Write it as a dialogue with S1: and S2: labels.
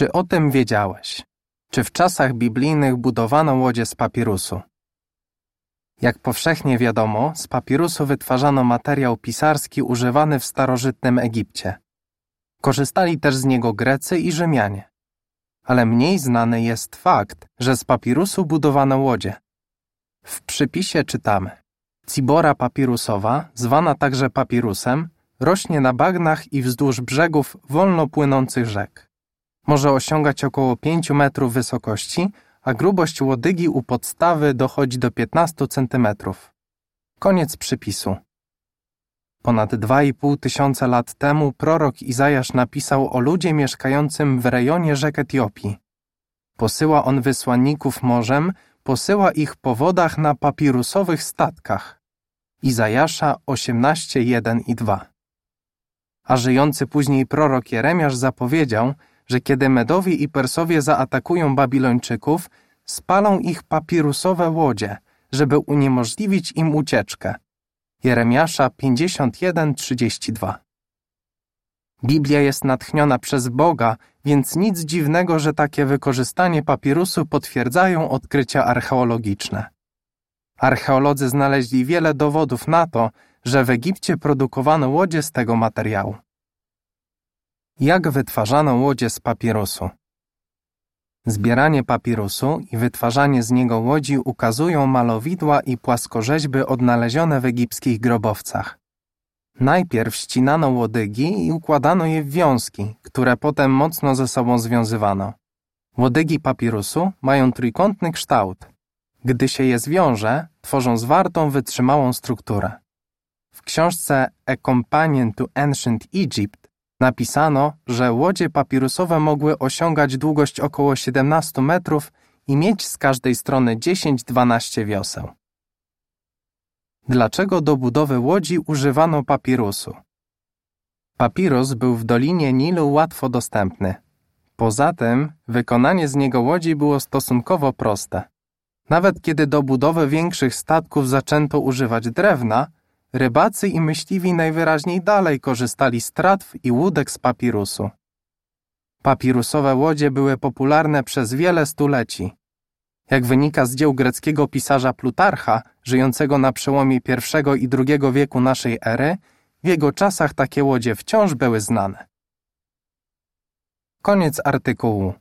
S1: Czy o tym wiedziałeś? Czy w czasach biblijnych budowano łodzie z papirusu? Jak powszechnie wiadomo, z papirusu wytwarzano materiał pisarski używany w starożytnym Egipcie. Korzystali też z niego Grecy i Rzymianie. Ale mniej znany jest fakt, że z papirusu budowano łodzie. W przypisie czytamy: Cibora papirusowa, zwana także papirusem, rośnie na bagnach i wzdłuż brzegów wolno płynących rzek. Może osiągać około 5 metrów wysokości, a grubość łodygi u podstawy dochodzi do 15 cm. Koniec przypisu. Ponad 2,5 tysiąca lat temu prorok Izajasz napisał o ludzie mieszkającym w rejonie rzek Etiopii. Posyła on wysłanników morzem, posyła ich po wodach na papirusowych statkach. Izajasza 18:1 i 2. A żyjący później prorok Jeremiasz zapowiedział, że kiedy Medowie i Persowie zaatakują Babilończyków, spalą ich papirusowe łodzie, żeby uniemożliwić im ucieczkę. Jeremiasza 51:32. Biblia jest natchniona przez Boga, więc nic dziwnego, że takie wykorzystanie papirusu potwierdzają odkrycia archeologiczne. Archeolodzy znaleźli wiele dowodów na to, że w Egipcie produkowano łodzie z tego materiału. Jak wytwarzano łodzie z papirusu? Zbieranie papirusu i wytwarzanie z niego łodzi ukazują malowidła i płaskorzeźby odnalezione w egipskich grobowcach. Najpierw ścinano łodygi i układano je w wiązki, które potem mocno ze sobą związywano. Łodygi papirusu mają trójkątny kształt. Gdy się je zwiąże, tworzą zwartą, wytrzymałą strukturę. W książce A Companion to Ancient Egypt napisano, że łodzie papirusowe mogły osiągać długość około 17 metrów i mieć z każdej strony 10-12 wioseł. Dlaczego do budowy łodzi używano papirusu? Papirus był w dolinie Nilu łatwo dostępny. Poza tym, wykonanie z niego łodzi było stosunkowo proste. Nawet kiedy do budowy większych statków zaczęto używać drewna, rybacy i myśliwi najwyraźniej dalej korzystali z tratw i łódek z papirusu. Papirusowe łodzie były popularne przez wiele stuleci. Jak wynika z dzieł greckiego pisarza Plutarcha, żyjącego na przełomie I i II wieku naszej ery, w jego czasach takie łodzie wciąż były znane. Koniec artykułu.